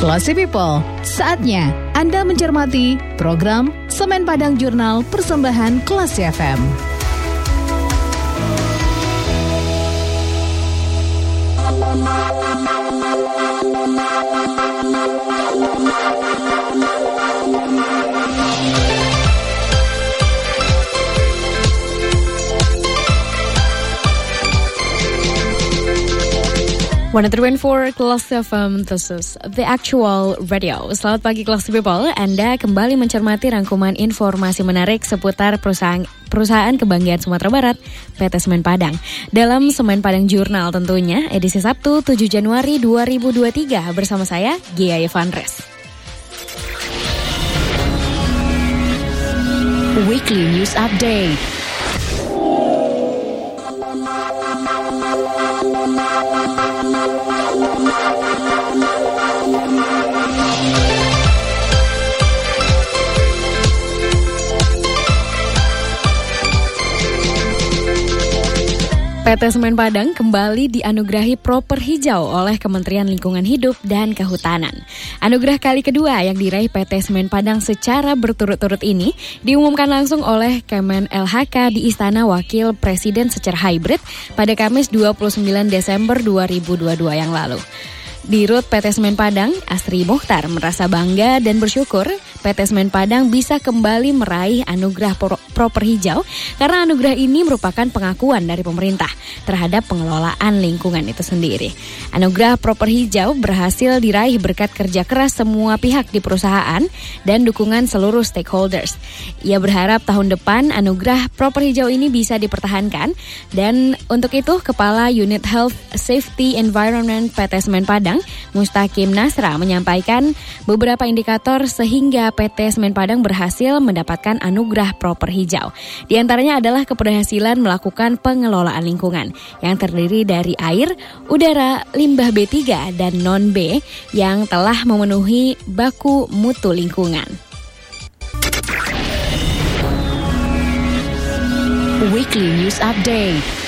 Classy People, saatnya Anda mencermati program Semen Padang Jurnal Persembahan Classy FM. Thank you. 104 Kelas FM, this is The Actual Radio. Selamat pagi Kelas People, Anda kembali mencermati rangkuman informasi menarik seputar perusahaan perusahaan kebanggaan Sumatera Barat, PT Semen Padang. Dalam Semen Padang Jurnal tentunya, edisi Sabtu 7 Januari 2023 bersama saya, Gia Evanres. Weekly News Update. Thank you. PT Semen Padang kembali dianugerahi proper hijau oleh Kementerian Lingkungan Hidup dan Kehutanan. Anugerah kali kedua yang diraih PT Semen Padang secara berturut-turut ini diumumkan langsung oleh Kemen LHK di Istana Wakil Presiden secara hybrid pada Kamis 29 Desember 2022 yang lalu. Di Rut PT Semen Padang, Asri Muhtar merasa bangga dan bersyukur PT Semen Padang bisa kembali meraih anugerah proper hijau karena anugerah ini merupakan pengakuan dari pemerintah terhadap pengelolaan lingkungan itu sendiri. Anugerah proper hijau berhasil diraih berkat kerja keras semua pihak di perusahaan dan dukungan seluruh stakeholders. Ia berharap tahun depan anugerah proper hijau ini bisa dipertahankan dan untuk itu Kepala Unit Health Safety Environment PT Semen Padang Mustaqim Nasra menyampaikan beberapa indikator sehingga PT Semen Padang berhasil mendapatkan anugerah proper hijau. Di antaranya adalah keberhasilan melakukan pengelolaan lingkungan yang terdiri dari air, udara, limbah B3 dan non-B yang telah memenuhi baku mutu lingkungan. Weekly News Update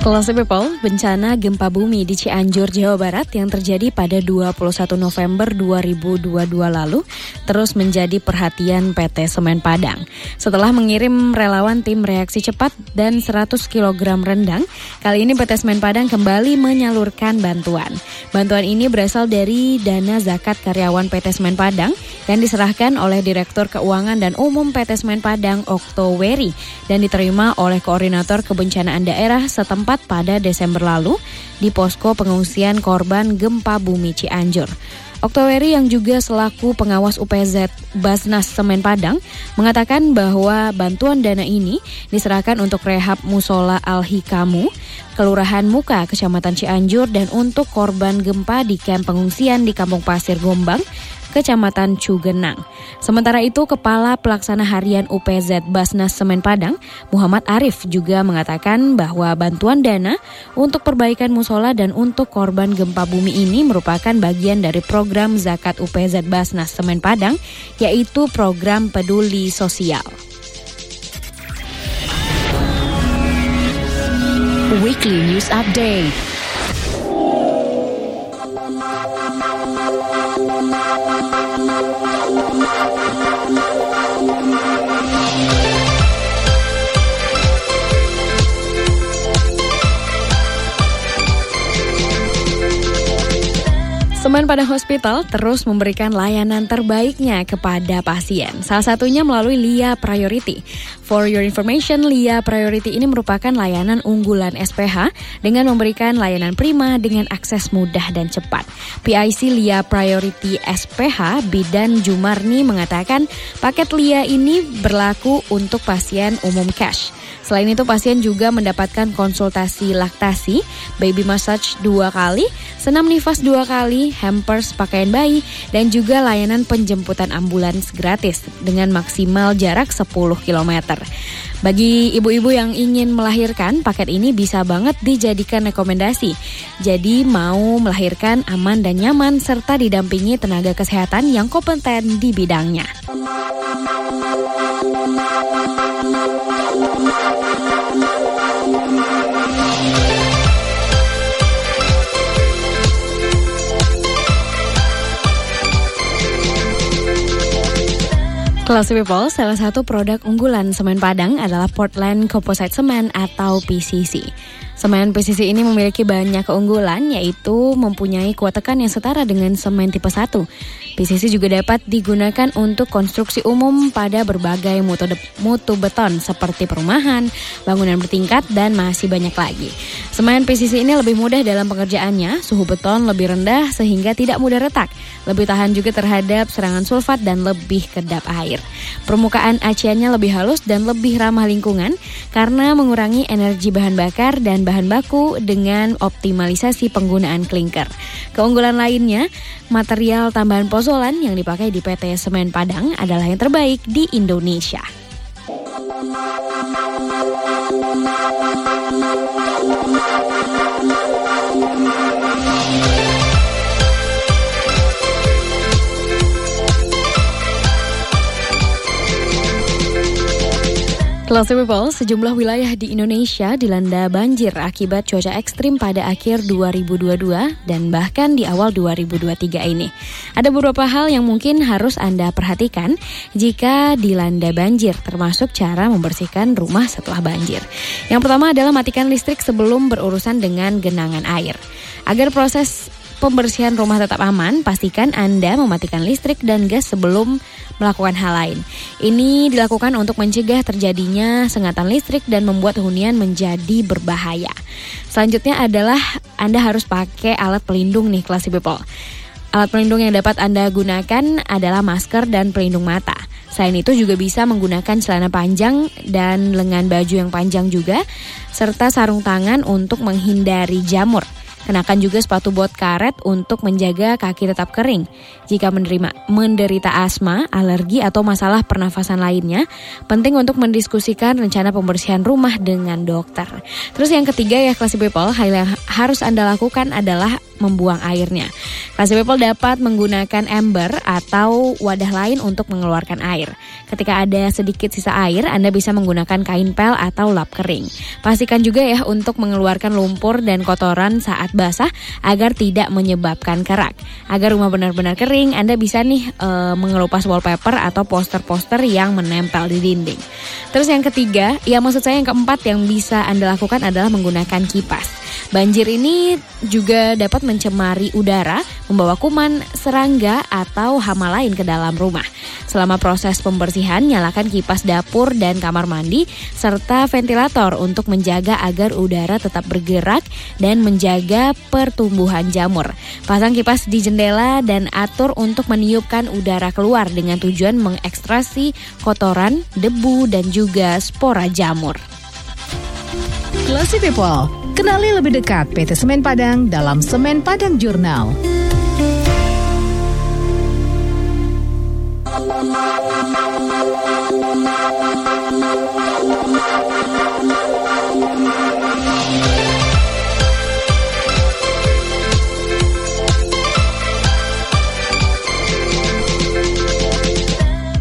Kelas People, bencana gempa bumi di Cianjur, Jawa Barat yang terjadi pada 21 November 2022 lalu terus menjadi perhatian PT Semen Padang. Setelah mengirim relawan tim reaksi cepat dan 100 kg rendang, kali ini PT Semen Padang kembali menyalurkan bantuan. Bantuan ini berasal dari dana zakat karyawan PT Semen Padang yang diserahkan oleh Direktur Keuangan dan Umum PT Semen Padang Oktoweri dan diterima oleh Koordinator Kebencanaan Daerah setempat setempat pada Desember lalu di posko pengungsian korban gempa bumi Cianjur. Oktoweri yang juga selaku pengawas UPZ Basnas Semen Padang mengatakan bahwa bantuan dana ini diserahkan untuk rehab Musola Al-Hikamu, Kelurahan Muka, Kecamatan Cianjur dan untuk korban gempa di kamp pengungsian di Kampung Pasir Gombang, Kecamatan Cugenang. Sementara itu, Kepala Pelaksana Harian UPZ Basnas Semen Padang, Muhammad Arif juga mengatakan bahwa bantuan dana untuk perbaikan musola dan untuk korban gempa bumi ini merupakan bagian dari program zakat UPZ Basnas Semen Padang, yaitu program peduli sosial. Weekly News Update Thank you. Semen pada hospital terus memberikan layanan terbaiknya kepada pasien. Salah satunya melalui LIA Priority. For your information, LIA Priority ini merupakan layanan unggulan SPH dengan memberikan layanan prima dengan akses mudah dan cepat. PIC LIA Priority SPH Bidan Jumarni mengatakan paket LIA ini berlaku untuk pasien umum cash. Selain itu pasien juga mendapatkan konsultasi laktasi, baby massage dua kali, senam nifas dua kali, hampers pakaian bayi, dan juga layanan penjemputan ambulans gratis dengan maksimal jarak 10 km. Bagi ibu-ibu yang ingin melahirkan, paket ini bisa banget dijadikan rekomendasi. Jadi mau melahirkan aman dan nyaman serta didampingi tenaga kesehatan yang kompeten di bidangnya. Thank you. Classy People, salah satu produk unggulan semen Padang adalah Portland Composite Cement atau PCC. Semen PCC ini memiliki banyak keunggulan yaitu mempunyai kuat tekan yang setara dengan semen tipe 1. PCC juga dapat digunakan untuk konstruksi umum pada berbagai mutu, mutu beton seperti perumahan, bangunan bertingkat, dan masih banyak lagi. Semen PCC ini lebih mudah dalam pengerjaannya, suhu beton lebih rendah sehingga tidak mudah retak, lebih tahan juga terhadap serangan sulfat dan lebih kedap air. Permukaan aciannya lebih halus dan lebih ramah lingkungan karena mengurangi energi bahan bakar dan bahan baku dengan optimalisasi penggunaan klinker. Keunggulan lainnya, material tambahan pozolan yang dipakai di PT Semen Padang adalah yang terbaik di Indonesia. Classy People, sejumlah wilayah di Indonesia dilanda banjir akibat cuaca ekstrim pada akhir 2022 dan bahkan di awal 2023 ini. Ada beberapa hal yang mungkin harus Anda perhatikan jika dilanda banjir, termasuk cara membersihkan rumah setelah banjir. Yang pertama adalah matikan listrik sebelum berurusan dengan genangan air. Agar proses pembersihan rumah tetap aman, pastikan Anda mematikan listrik dan gas sebelum melakukan hal lain. Ini dilakukan untuk mencegah terjadinya sengatan listrik dan membuat hunian menjadi berbahaya. Selanjutnya adalah Anda harus pakai alat pelindung nih classy people. Alat pelindung yang dapat Anda gunakan adalah masker dan pelindung mata. Selain itu juga bisa menggunakan celana panjang dan lengan baju yang panjang juga, serta sarung tangan untuk menghindari jamur. Kenakan juga sepatu bot karet untuk menjaga kaki tetap kering. Jika menerima menderita asma, alergi atau masalah pernafasan lainnya, penting untuk mendiskusikan rencana pembersihan rumah dengan dokter. Terus yang ketiga ya classy people, hal yang harus Anda lakukan adalah membuang airnya. Classy people dapat menggunakan ember atau wadah lain untuk mengeluarkan air. Ketika ada sedikit sisa air, Anda bisa menggunakan kain pel atau lap kering. Pastikan juga ya untuk mengeluarkan lumpur dan kotoran saat saat basah agar tidak menyebabkan kerak. Agar rumah benar-benar kering, Anda bisa nih e, mengelupas wallpaper atau poster-poster yang menempel di dinding. Terus yang ketiga, ya maksud saya yang keempat yang bisa Anda lakukan adalah menggunakan kipas. Banjir ini juga dapat mencemari udara, membawa kuman, serangga, atau hama lain ke dalam rumah. Selama proses pembersihan, nyalakan kipas dapur dan kamar mandi, serta ventilator untuk menjaga agar udara tetap bergerak dan menjaga pertumbuhan jamur. Pasang kipas di jendela dan atur untuk meniupkan udara keluar dengan tujuan mengekstrasi kotoran, debu, dan juga spora jamur. Classy People Kenali lebih dekat PT Semen Padang dalam Semen Padang Jurnal.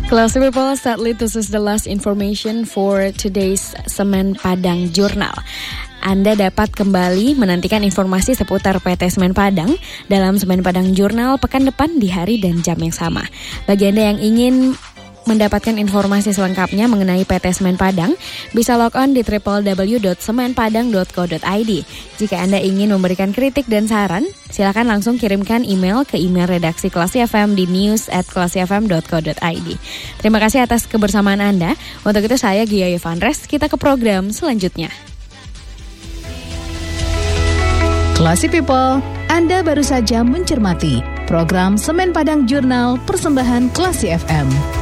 Classy people, sadly this is the last information for today's Semen Padang Journal. Anda dapat kembali menantikan informasi seputar PT Semen Padang dalam Semen Padang Jurnal pekan depan di hari dan jam yang sama. Bagi Anda yang ingin mendapatkan informasi selengkapnya mengenai PT Semen Padang, bisa log on di www.semenpadang.co.id. Jika Anda ingin memberikan kritik dan saran, silakan langsung kirimkan email ke email redaksi Klasi FM di news at klasifm.co.id. Terima kasih atas kebersamaan Anda. Untuk itu saya Gia Evanres, kita ke program selanjutnya. Classy People, Anda baru saja mencermati program Semen Padang Jurnal Persembahan Classy FM.